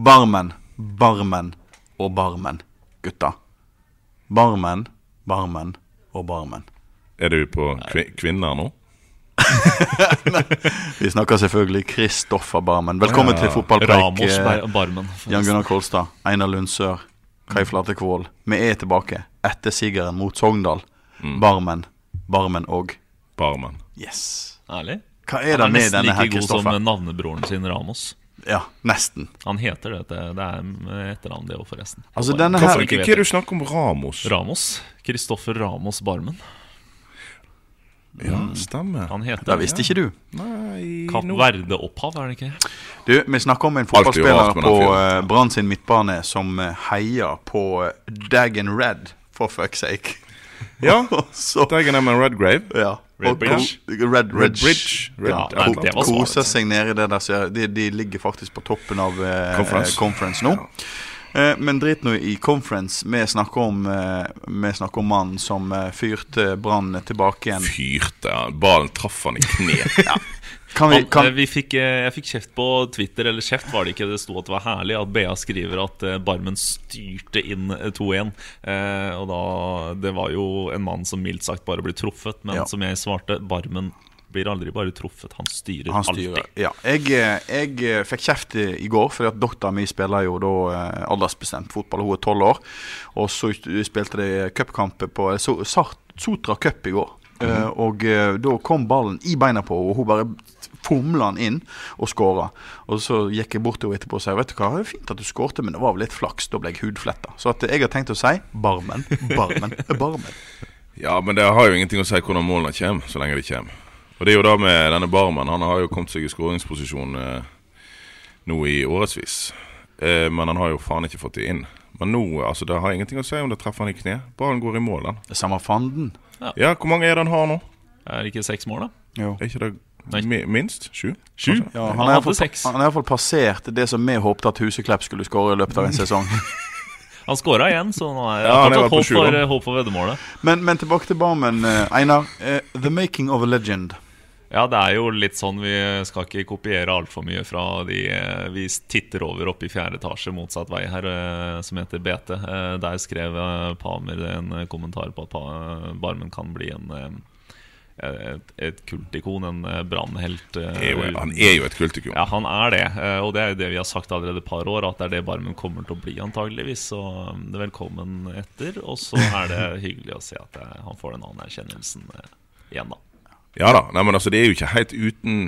Barmen, barmen og barmen, gutta. Barmen, barmen og barmen. Er du på kvi kvinner nå? Vi snakker selvfølgelig Kristoffer Barmen. Velkommen til fotballpreik. Ramos eh, Barmen. Jan Gunnar Kolstad, Einar Lundsør, Kai Flate Kvål. Vi er tilbake etter sigeren mot Sogndal. Barmen, barmen og Barmen. Yes. Ærlig? Hva er Han det er med nesten denne her, like god som navnebroren sin Ramos. Ja, nesten. Han heter det. Det er etternavn, det òg, forresten. Altså, denne her- ikke hva er det du snakker om Ramos? Ramos. Kristoffer Ramos Barmen. Ja, stemmer. Han heter Det visste ikke du. Nei, Kapp Verde-opphav, er det ikke? Du, Vi snakker om en fotballspiller på uh, Brann sin midtbane som eh, heier på uh, Dagen Red, for fuck's sake. Ja, Så, Dagen er Redgrave. ja. Red Og Bridge? ko- Red Red Bridge. Red, Ja, ja. Koser seg nedi det der. Så de, de ligger faktisk på toppen av eh, Conference. conference nå. Eh, men drit nå i conference. Vi snakker om eh, snakker om mannen som eh, fyrte Brann tilbake igjen. Fyrte. Ballen traff han i kne. Kan vi, kan, eh, vi fikk, eh, jeg fikk kjeft på Twitter, eller kjeft var det ikke, det sto at det var herlig at BA skriver at eh, Barmen styrte inn eh, 2-1. Eh, og da Det var jo en mann som mildt sagt bare ble truffet, men Ja. som jeg svarte, Barmen blir aldri bare truffet, han styrer, Han styrer. alltid. Ja. Jeg, jeg fikk kjeft i går, fordi at dattera mi spiller jo da aldersbestemt fotball. Hun er tolv år. Og så spilte de cupkamp på Sotra Cup i går. Eh, og eh, da kom ballen i beina på henne, og hun bare fomla han inn og skåra. Og så gikk jeg bort til henne etterpå og sa Vet du hva, det er fint at du skårte, men det var vel litt flaks. Da ble jeg hudfletta. Så at jeg har tenkt å si Barmen, Barmen, Barmen. Ja, men det har jo ingenting å si hvordan målene kommer, så lenge de kommer. Og det er jo da med denne Barmen. Han har jo kommet seg i skåringsposisjon eh, nå i årevis. Eh, men han har jo faen ikke fått det inn. Men nå, altså det har ingenting å si om det treffer han i kne. Ballen går i mål, den. Det samme fanden. Ja, hvor mange er det han har nå? Er det ikke seks mål, da? Jo. Er ikke det Nei. minst? Sju? Sju? Ja, Han hadde iallfall seks. han har i hvert fall passert det som vi håpte at Huseklepp skulle skåre i løpet av en sesong. Han skåra igjen, så nå er Ja, han er håp sju, for, håp for veddemålet. Men, men tilbake til Barmen. eh, Einar. Uh, the making of a legend. Ja, det er jo litt sånn Vi skal ikke kopiere altfor mye fra de eh, vi titter over oppe i fjerde etasje, motsatt vei her, som heter BT. Der skrev Pamer en kommentar på at Barmen kan bli en et, et kultikon, en eh, brannhelt. eh, han er jo et kultikon. Ja, han er det. eh, Og det er jo det vi har sagt allerede et par år, at det er det Barmen kommer til å bli, antageligvis. Så velkommen etter. Og så er det hyggelig å se at han får den anerkjennelsen igjen, da. Ja da. Nei, men altså, det er jo ikke helt uten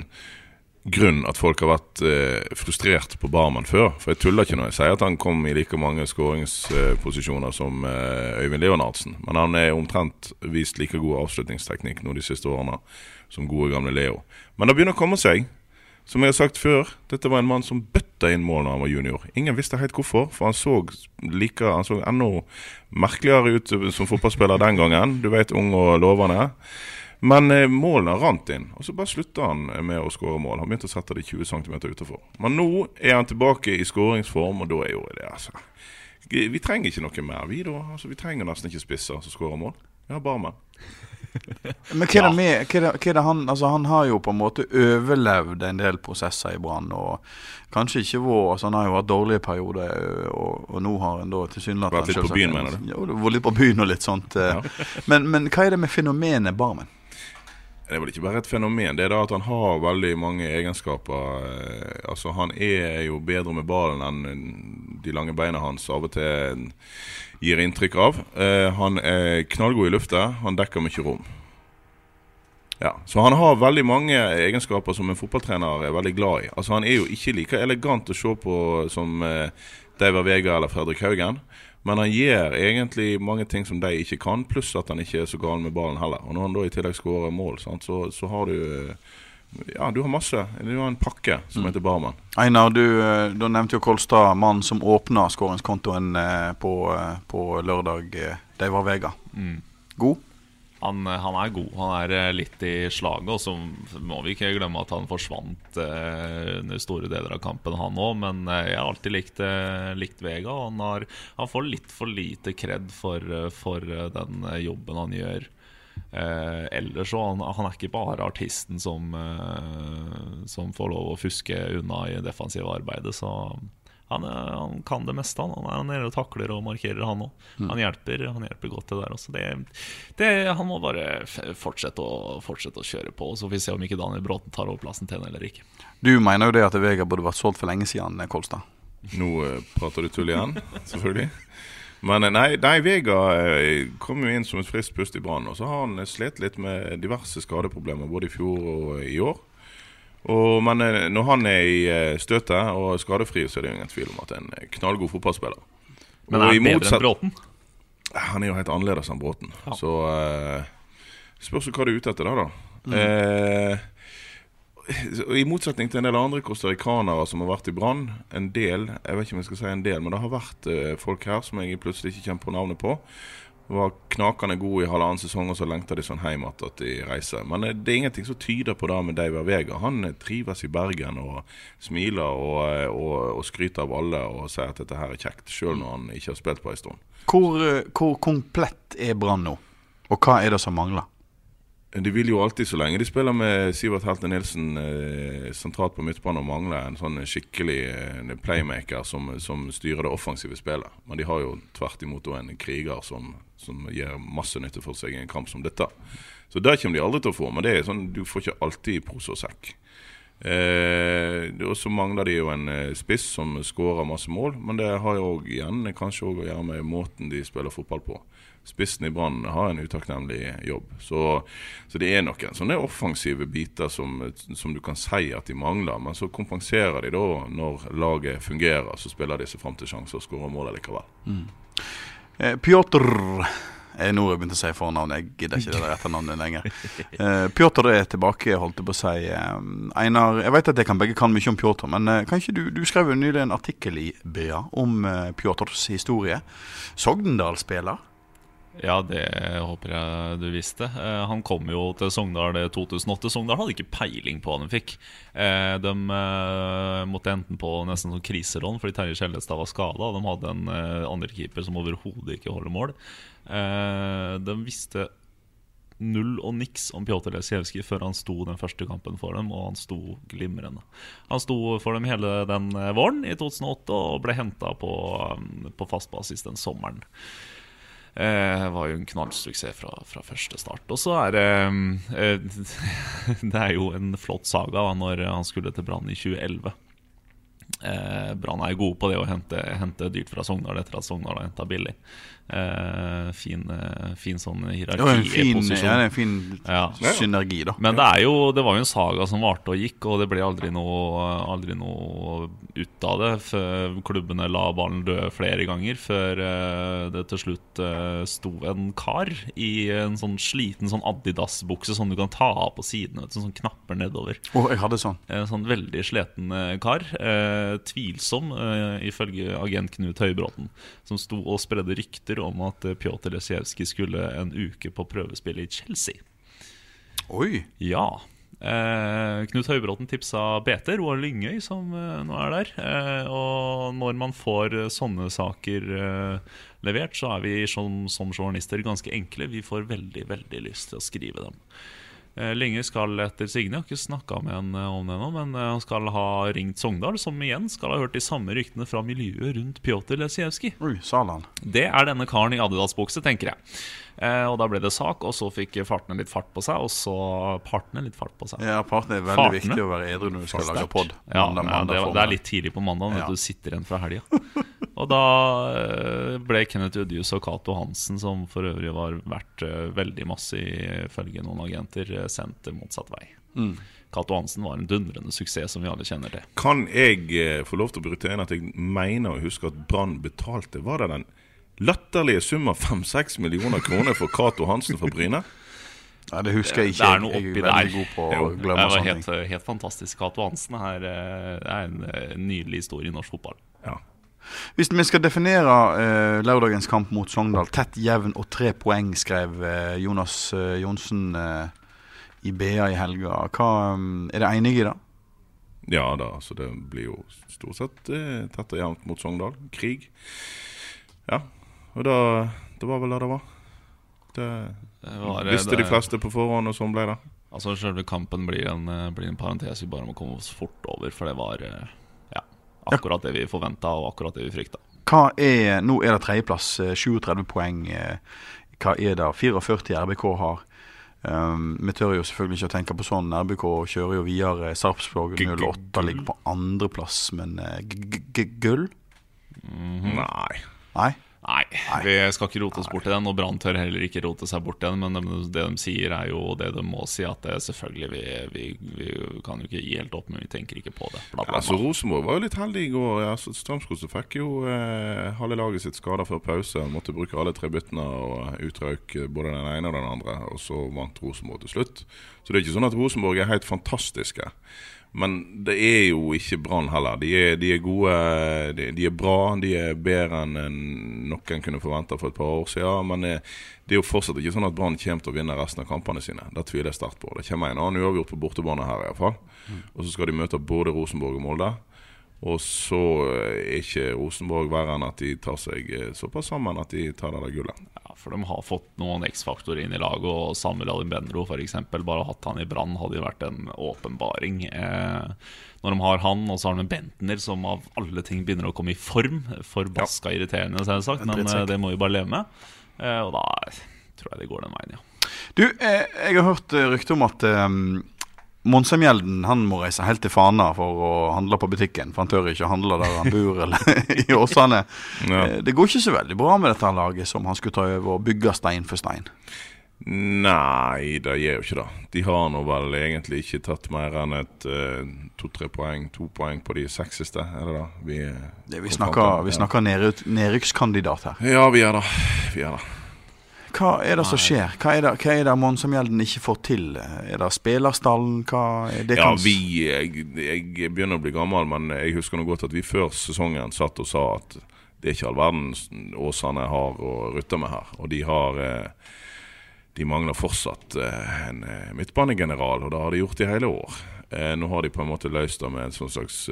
grunn at folk har vært eh, frustrert på Barmen før. For jeg tuller ikke når jeg sier at han kom i like mange skåringsposisjoner som eh, Øyvind Leonardsen. Men han er omtrent vist like god avslutningsteknikk nå de siste årene som gode gamle Leo. Men det begynner å komme seg. Som jeg har sagt før, dette var en mann som bøtta inn mål da han var junior. Ingen visste helt hvorfor, for han så like, han så enda merkeligere ut som fotballspiller den gangen. Du vet, ung og lovende. Men eh, målene rant inn, og så bare slutta han med å skåre mål. Han begynte å sette det 20 cm utenfor. Men nå er han tilbake i skåringsform, og da er jo det altså Vi trenger ikke noe mer, vi da. Altså, vi trenger nesten ikke spisser som skårer mål. Vi har barmen. Men hva er det med hva er det, hva er det han, altså han har jo på en måte overlevd en del prosesser i Brann. Og kanskje ikke vært altså Han har jo hatt dårlige perioder, og, og nå har han da tilsynelatende Vært litt på byen, mener du? Det var litt på byen og litt sånt. Ja. Men, men hva er det med fenomenet Barmen? Det er vel ikke bare et fenomen. Det er da at han har veldig mange egenskaper. Eh, Altså Han er jo bedre med ballen enn de lange beina hans av og til gir inntrykk av. Eh, Han er knallgod i lufta. Han dekker mye rom. Ja, Så han har veldig mange egenskaper som en fotballtrener er veldig glad i. Altså Han er jo ikke like elegant å se på som eh, Deiver Vega eller Fredrik Haugen. Men han gjør egentlig mange ting som de ikke kan, pluss at han ikke er så gal med ballen heller. Og når han da i tillegg skårer mål, sant, så, så har du eh, Ja, du har masse. Du har en pakke som heter Barmen. Einar, du, du nevnte jo Kolstad mannen som åpna skåringskontoen eh, på, eh, på lørdag. eh, var Vega. God? Han, han er god. Han er eh, litt i slaget. Og så må vi ikke glemme at han forsvant eh, under store deler av kampen, han òg. Men eh, jeg har alltid likt, eh, likt Vega. Og han, har, han får litt for lite kred for, eh, for eh, den eh, jobben han gjør. Eh, ellers så han, han er ikke bare artisten som, eh, som får lov å fuske unna i defensive arbeidet. Så han, han kan det meste. Han, han er nede og takler og markerer, han òg. Han, hjelper, han hjelper godt til det der også. Det, det, han må bare fortsette å, fortsette å kjøre på. Så får vi se om ikke Daniel Bråten tar over plassen til han eller ikke. Du mener jo det at Vega burde vært solgt for lenge siden, eh, Kolstad. Nå eh, prater du tull igjen, selvfølgelig. Men eh, nei, nei Vega kom jo inn som et friskt pust i Brann. Og så har han slitt litt med diverse skadeproblemer både i fjor og i år. Og, men eh, når han er i eh, støtet og skadefri, så er det jo ingen tvil om at det er en eh, knallgod fotballspiller. Men er han bedre enn Bråten? Han er jo helt annerledes enn Bråten. Ja. Så uh, spørs hva du er ute etter da, da. Mm. Uh, I motsetning til en del andre costaricanere som har vært i Brann, en del, jeg vet ikke om jeg skal si en del, men det har vært folk her som jeg plutselig ikke kjenner på navnet på. Var knakende god i halvannen sesong, og så lengter de sånn hjem at de reiser. Men eh, det er ingenting som tyder på det med David Vega. Han eh, trives i Bergen og smiler og, eh, og, og skryter av alle og sier at dette her er kjekt, sjøl når han ikke har spilt på ei stund. Hvor, hvor komplett er Brann nå? Og hva er det som mangler? De vil jo alltid, så lenge de spiller med Sivert Helte Nilsen eh, sentralt på midtbanen, og mangler en sånn skikkelig eh, playmaker som, som styrer det offensive spillet. Men de har jo tvert imot en kriger som, som gir masse nytte for seg i en kamp som dette. Så det kommer de aldri til å få, men det er sånn, du får ikke alltid pose og sekk. Eh, og så mangler de jo en eh, spiss som skårer masse mål, men det har jo igjen kanskje òg å gjøre med måten de spiller fotball på. Spissen i Brann har en utakknemlig jobb. Så, så det er noen sånne offensive biter som, som du kan si at de mangler. Men så kompenserer de da når laget fungerer. Så spiller de seg fram til sjanser og skårer mål likevel. Eh, Pjotr jeg, Nå har jeg begynt å si fornavnet, jeg gidder ikke det der etternavnet lenger. Eh, Pjotr er tilbake, holdt jeg på å si. Eh, Einar, jeg vet at jeg kan begge kan mye om Pjotr, men eh, kan ikke du, du skrev jo nylig en artikkel i BA om eh, Pjotrs historie. Sogndal-spiller. Ja, det håper jeg du visste. Eh, han kom jo til Sogndal 2008. Sogndal hadde ikke peiling på hva de fikk. Eh, de eh, måtte enten på nesten sånn kriserånd fordi Terje Skjellestad var skada. De hadde en andrekeeper andre keeper som overhodet ikke holder mål. Eh, de visste null og niks om Pjotr Lesjevskij før han sto den første kampen for dem, og han sto glimrende. Han sto for dem hele den eh, våren i 2008 og ble henta på, eh, på fast basis den sommeren. Eh, var jo en knallsuksess fra, fra første start. Og så er det eh, Det er jo en flott saga da, når han skulle til Brann i 2011. Eh, Brann er jo gode på det å hente, hente dyrt fra Sogndal etter at Sogndal har henta billig. Eh, fin, eh, fin sånn hierarki var en fin, ja, en fin Ja. synergi, da. Men det, jo, det var jo en saga som varte og gikk, og det ble aldri noe, aldri noe ut av det. Før klubbene la ballen dø flere ganger, før eh, det til slutt sto en kar i en sånn sliten sånn Adidas-bukse som du kan ta av på sidene, du, sånn knapper nedover. Oh, jeg hadde sånn. En sånn veldig sliten kar. Eh, tvilsom, eh, ifølge agent Knut Høybråten, som sto og spredde rykter om at eh, Pjotr Lesijevskij skulle en uke på prøvespill i Chelsea. Oi. Ja. Eh, Knut Høybråten tipsa BT, Roar Lyngøy, som eh, nå er der. Eh, og når man får sånne saker eh, levert, så er vi som, som journalister ganske enkle. Vi får veldig, veldig lyst til å skrive dem. Eh, Lyngøy skal etter Signe. jeg har ikke snakka med han eh, om det ennå, men eh, han skal ha ringt Sogndal, som igjen skal ha hørt de samme ryktene fra miljøet rundt Pjotr Lesijevskij. Det er denne karen i Adidas-bukse, tenker jeg. Eh, og da ble det sak, og så fikk partene litt fart på seg, og så partene litt fart på seg. Ja, partene er veldig Partene? viktig å være edru når du skal lage pod. Ja, ja det, det er litt tidlig på mandag, Ja. du sitter igjen fra helga. Og da eh, ble Kenneth Udjus og Cato Hansen, som for øvrig var verdt eh, veldig masse ifølge noen agenter, eh, sendt motsatt vei. Mm. Cato Hansen var en dundrende suksess, som vi alle kjenner til. Kan jeg eh, få lov til å bryte inn at jeg mener å huske at Brann betalte Var det den latterlige sum av 5-6 millioner kroner for Cato Hansen fra Bryne? Nei, Det husker jeg ikke. Det er noe oppi er veldig der. god på å glemme det var helt, helt fantastisk. Cato Hansen er, eh, er en nydelig historie i norsk fotball. Ja. Hvis vi skal definere eh, lørdagens kamp mot Sogndal tett, jevn og tre poeng, skrev eh, Jonas eh, Johnsen eh, i BA i helga. Hva, um, er det enige i det? ja da, så det blir jo stort sett eh, tett og jevnt mot Sogndal. Krig. Ja, og da Det var vel det det var. Det Det var, det, visste de det- fleste på forhånd, og sånn ble det. Altså Selve kampen blir en, eh, blir en parentes vi bare må komme oss fort over, for det var akkurat det vi forventa, og akkurat det vi frykta. Nå er det tredjeplass, eh, 37 poeng. eh, Hva er det 44 RBK har? Um, vi tør jo selvfølgelig ikke å tenke på sånn. RBK kjører jo videre. Sarpsborg G- g- 08 ligger på andreplass, men eh, gull? Mhm. Nei. Nei? Nei, vi skal ikke rote oss bort i den, og Brann tør heller ikke rote seg bort i den. Men det, det de sier, er jo det de må si, at det selvfølgelig vi, vi, vi kan jo ikke gi helt opp, men vi tenker ikke på det. Bla, bla, Altså, bla. Rosenborg var jo litt heldig i går. Ja, Strømskose fikk jo eh, halve laget sitt skada før pause. Han Måtte bruke alle tre byttene og utrøyk eh, både den ene og den andre. Og så vant Rosenborg til slutt. Så det er ikke sånn at Rosenborg er helt fantastiske. Men det er jo ikke Brann heller. De er, de er gode, de, de er bra. De er bedre enn noen kunne forventa for et par år siden. Men det, det er jo fortsatt ikke sånn at Brann kommer til å vinne resten av kampene sine. Det tviler jeg sterkt på. Det kommer en annen uavgjort på bortebane her, iallfall. Og så skal de møte både Rosenborg og Molde. Og så eh, er ikke Rosenborg verre enn at de tar seg eh, såpass sammen at de tar det der gullet. Ja, for de har fått noen X-faktorer inn i laget, og Samuel Alimbenro f.eks. Bare hatt han i Brann hadde jo vært en åpenbaring. Eh, når de har han, og så har de Bentner, som av alle ting begynner å komme i form. Forbaska irriterende, selvsagt, men eh, det må vi bare leve med. Eh, og da tror jeg det går den veien, ja. Du, eh, jeg har hørt rykte om at eh, Monsemjelden han må reise helt til Fana for å handle på butikken. For han tør ikke å handle der han bor eller i Åsane. Ja. Eh, Det går ikke så veldig bra med dette laget som han skulle ta over og bygge stein for stein. Nei, det gjør jo ikke det. De har nå vel egentlig ikke tatt mer enn et eh, to-tre poeng, to poeng på de seks siste, er det da? Vi, Det, vi snakker, vi snakker nedrykkskandidat her. Ja, vi er det. Vi gjør det. Hva er det som skjer? Hva er det, hva er det Monsemjelden ikke får til? Er det spillerstallen? Er det Ja, vi jeg, jeg begynner å bli gammel, men jeg husker nå godt at vi før sesongen satt og sa at det er ikke all verden Åsane har å rutte med her. Og de har eh, De mangler fortsatt eh, en eh, midtbanegeneral, og det har de gjort i hele år. Nå har de på en måte løst det med en sånn slags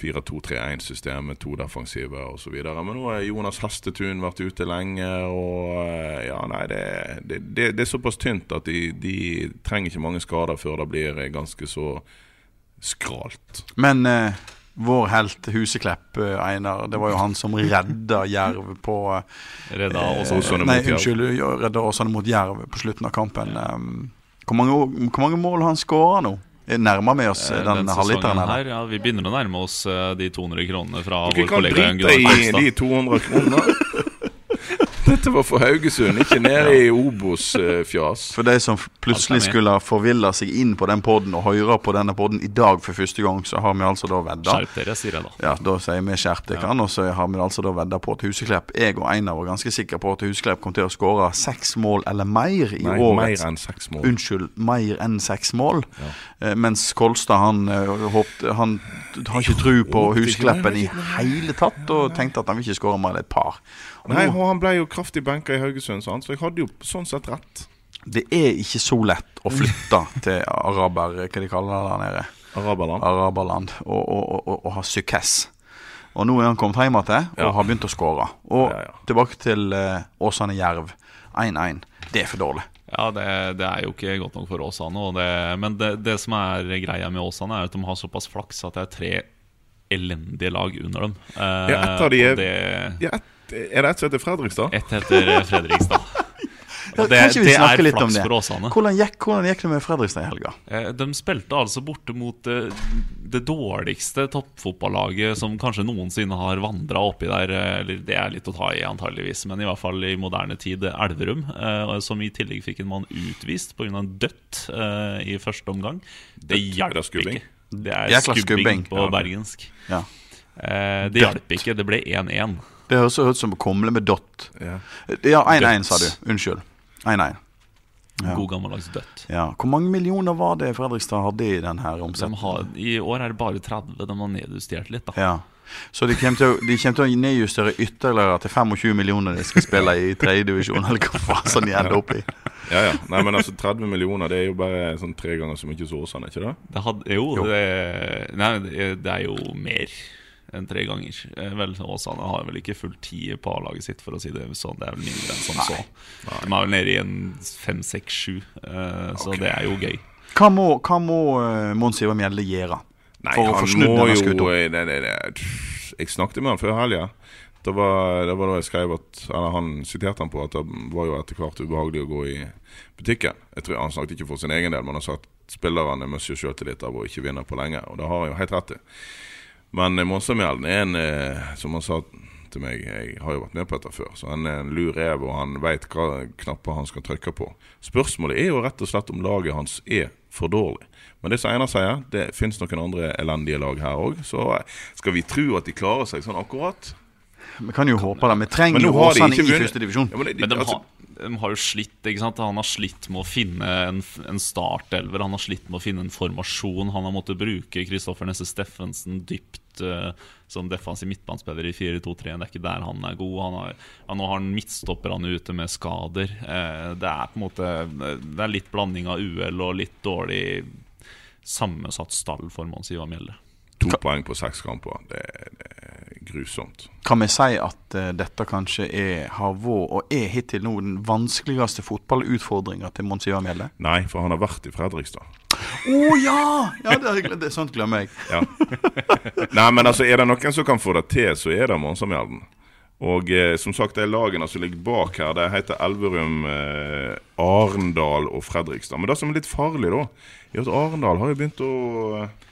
eh, 4-2-3-1-system med to defensive osv. Men nå har Jonas Hestetun vært ute lenge, og eh, ja, nei, det, det, det, det er såpass tynt at de, de trenger ikke mange skader før det blir eh, ganske så skralt. Men eh, vår helt Huseklepp, eh, Einar, det var jo han som redda Jerv på Redda. Åsane mot Jerv. unnskyld, ja, redda Åsane mot Jerv på slutten av kampen. Ja. hvor, mange, hvor mange mål har han skåra nå? Nærmer vi oss eh, den Den halvliteren her? her, ja, Vi begynner å nærme oss eh, de 200 kronene fra Dere vår kan kollega drite i de 200 kronene. Dette var for Haugesund, ikke nede i Obos-fjas. For de som plutselig skulle forvilla seg inn på den podden og høre på denne podden i dag for første gang, så har vi altså da vedda. Skjerp dere, sier jeg da. Ja, da sier vi skjerp dere kan, og så har vi altså da vedda på at Huseklepp Jeg og Einar var ganske sikre på at Huseklepp kom til å skåre seks mål eller mer i Nei, årets mer enn seks mål. Unnskyld, mer enn seks mål. Ja. mens Kolstad han, eh, håpte, han har ikke tro på Huskleppen i hele tatt, og tenkte at han vil ikke skåre mer enn et par. Nei, nå, og han ble jo kraftig benka i Haugesund, så jeg hadde jo sånn sett rett. det er ikke så lett å flytte til araber, hva de kaller det der nede, Araberland. araberland, og, og, og, og, og ha sukkess. Og nå er han kommet hjem igjen og Ja. har begynt å skåre. Og Ja, ja. tilbake til uh, Åsane Jerv. 1-1. Det er for dårlig. Ja, det, det er jo ikke godt nok for Åsane. og det- Men det, det som er greia med Åsane, er at de har såpass flaks at det er tre elendige lag under dem. Uh, Ja, ett av de er- det, Ja, et, er det ett som heter Fredrikstad? Ett heter Fredrikstad. Og det, Kan ikke vi det snakke er litt om det? Hvordan gikk, hvordan gikk det med Fredrikstad i helga? Eh, De spilte altså borte mot det, det dårligste toppfotballaget som kanskje noensinne har vandra oppi der. eh, Eller det er litt å ta i, antageligvis, men i hvert fall i moderne tid Elverum. eh, Som i tillegg fikk en mann utvist pga. en dødt eh, i første omgang. Det? Er hjalp ikke. Det er skubbing, på Ja. bergensk. Ja. Eh, Det hjelper hjalp ikke. Det ble 1-1. Det høres ut som å komle med dott. Ja. Ja, 1-1, sa du. Unnskyld. 1-1. God gammeldags dødt. Ja. Hvor mange millioner var det Fredrikstad hadde i denne her omsetningen? De I år er det bare 30. De har nedjustert litt, da. Ja. Så de kommer, til å, de kommer til å nedjustere ytterligere til 25 millioner de skal spille i tredjedivisjon, eller hva faen de ender opp i. Ja, ja. Nei, men altså 30 millioner, det er jo bare sånn tre ganger så mye som Åsane, ikke det? Det hadde, jo, Det, nei, det det er jo mer enn tre ganger. Eh, Vel, Åsane har vel ikke full ti på A-laget sitt, for å si det sånn. Det er vel mindre enn som så. De er vel nede i en fem, seks, sju, eh, så det er jo gøy. Hva må, hva må uh, Mons Ivar Mjelde gjøre Nei, for å få snudd denne skuta? det, det, det. Jeg snakket med han før helga. Det var, det var da jeg skrev at Eller han siterte han på at det var jo etter hvert ubehagelig å gå i butikken. Jeg tror Han snakket ikke for sin egen del, men han sa at spillerne mister selvtillit av å ikke vinne på lenge. Og det har han jo helt rett i. Men Monstermjelden er en, eh, som han sa til meg, jeg har jo vært med på dette før, så han er en lur rev, og han veit hva knapper han skal trykke på. Spørsmålet er jo rett og slett om laget hans er for dårlig. Men det som Einar sier, det finnes noen andre elendige lag her òg. Så skal vi tro at de klarer seg sånn akkurat? Vi kan jo håpe det. Vi trenger Men jo Åsane i førstedivisjon. første divisjon. Ja, men de, Men de, altså, har, de har jo slitt, ikke sant? Han har slitt med å finne en, en startelver. Han har slitt med å finne en formasjon. Han har måttet bruke Kristoffer Nesse Steffensen dypt uh, som defensiv midtbanespiller i 4-2-3. Det er ikke der han er god. Han har, ja, nå har han midtstopperne ute med skader. Uh, det er på en måte Det er litt blanding av UL og litt dårlig sammensatt stall for Mons Ivar Mjelde. To poeng på seks kamper. Det, det er grusomt. Kan vi si at uh, dette kanskje er, har vært, og er hittil nå, den vanskeligste fotballutfordringa til Monsieur Mjelde? Nei, for han har vært i Fredrikstad. Å ja! ja det, er, det, sånt glemmer jeg. Ja. Nei, men altså, er det noen som kan få det til, så er det Monsamjelden. Og eh, som sagt, de lagene som ligger bak her, det heter Elverum, eh, Arendal og Fredrikstad. Men det som er litt farlig, da, er at Arendal har jo begynt å eh,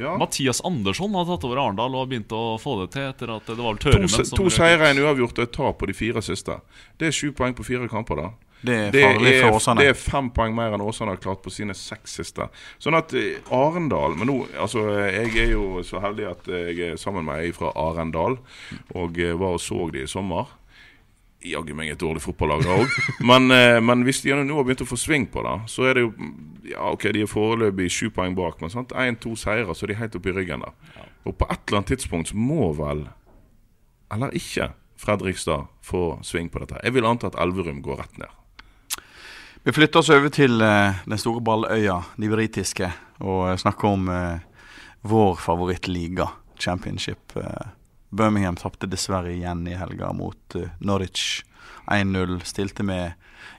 ja, Mathias Andersson har tatt over Arendal og har begynt å få det til etter at det var vel To, som to seire, en uavgjort og et tap på de fire siste. Det er sju poeng på fire kamper, da. Det er Det er, for Åsane. det er fem poeng mer enn Åsane har klart på sine seks siste. Sånn at eh, Arendal Men nå, altså, jeg er jo så heldig at jeg er sammen med ei fra Arendal, og eh, var og så de i sommer. Jaggu meg et dårlig fotballag da òg. Men, eh, men hvis de nå har begynt å få sving på det, så er det jo Ja, OK, de er foreløpig sju poeng bak, men sant? én-to seire, så er de helt oppe i ryggen der. Og på et eller annet tidspunkt så må vel, eller ikke, Fredrikstad få sving på dette. Jeg vil anta at Elverum går rett ned. Vi flytter oss over til eh, den store balløya, de britiske, og eh, snakker om vår favorittliga, championship. Birmingham tapte dessverre igjen i helga mot eh, Norwich 1-0. Stilte med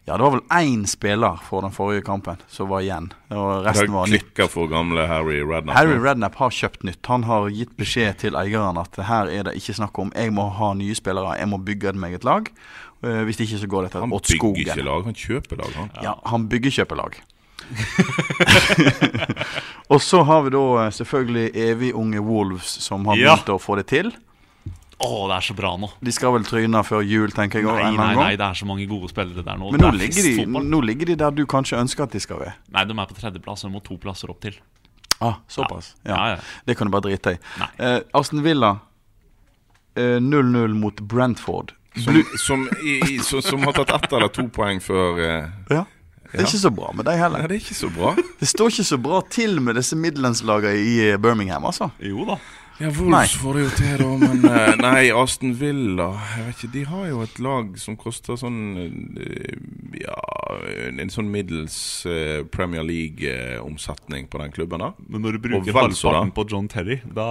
Ja, det var vel én spiller for den forrige kampen som var igjen. Og resten var nytt. Det for gamle Harry Redknapp. Harry Redknapp har kjøpt nytt. Han har gitt beskjed til eieren at her er det ikke snakk om jeg må ha nye spillere, jeg må bygge meg et lag. Eh, hvis ikke så går dette Han bygger ikke lag, han kjøper lag. Han. Ja, han bygger kjøpelag. og så har vi da eh, selvfølgelig evig unge Wolves som har Ja. begynt å få det til. Å, det er så bra nå. De skal vel tryne før jul, tenker jeg. Nei, nei, nei, det er så mange gode spillere der nå. Men nå er ligger, de, nå ligger de der du kanskje ønsker at de skal være. Nei, de er på tredjeplass. og De må to plasser opp til. Ah, Såpass. Ja. Ja, ja. Det kan du bare drite i. Nei. Eh, Aston Villa eh, 0-0 mot Brentford. Som, som, i, i, som, som har tatt ett eller to poeng før eh, Ja. Det er Ja. ikke så bra med Nei, heller. det er ikke så bra. Det står ikke så bra til med disse midlandslagene i eh, Birmingham, altså. Jo da. Ja. Wolves får det jo til, da, men eh, Nei, Aston Villa Jeg vet ikke, De har jo et lag som koster sånn eh, Ja, en sånn middels eh, Premier League-omsetning på den klubben, da. Men når du bruker halvparten på John Terry, da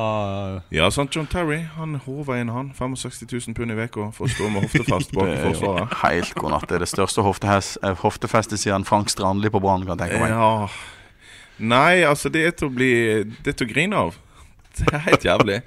Ja, sant, John Terry han håver inn han 65 000 pund i veka for å stå med hoftefest bak forsvaret. helt god natt. Det er det største hoftefestet siden Frank Strandli på Brann, kan jeg tenke meg. Ja Nei, altså, det er til å bli Det er til å grine av. Det er helt jævlig.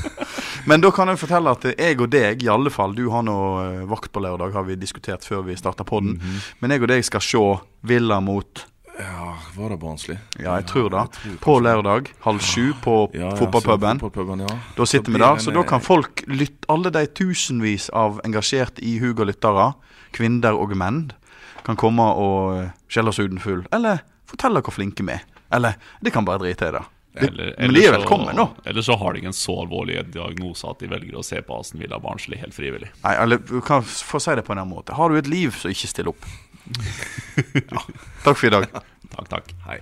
Men da kan jeg fortelle at jeg og deg, i alle fall Du har nå eh, vakt på lørdag, har vi diskutert før vi starta podden. -hmm. Men jeg og deg skal se Villa mot Ja, var det barnslig? Ja, jeg tror det. På lørdag halv sju på Ja, ja, fotballpuben. fotballpuben, ja. Da sitter vi der, så da kan eh, folk lytte Alle de tusenvis av engasjerte ihuga lyttere, kvinner og menn, kan komme og eh, skjelle oss uten full. Eller fortelle hvor flinke vi er. Eller de kan bare drite i det. Det Eller- men eller de er så- velkommen, nå. Eller så har de ikke en så alvorlig diagnose at de velger å se på Aston Villa barnslig helt frivillig. Nei, eller du kan få si det på en annen måte. Har du et liv, så ikke still opp. Takk for i dag. Takk, takk. Hei.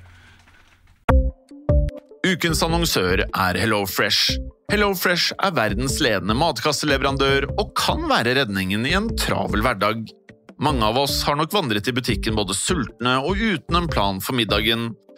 Ukens annonsør er HelloFresh. HelloFresh er verdens ledende matkasseleverandør og kan være redningen i en travel hverdag. Mange av oss har nok vandret i butikken både sultne og uten en plan for middagen,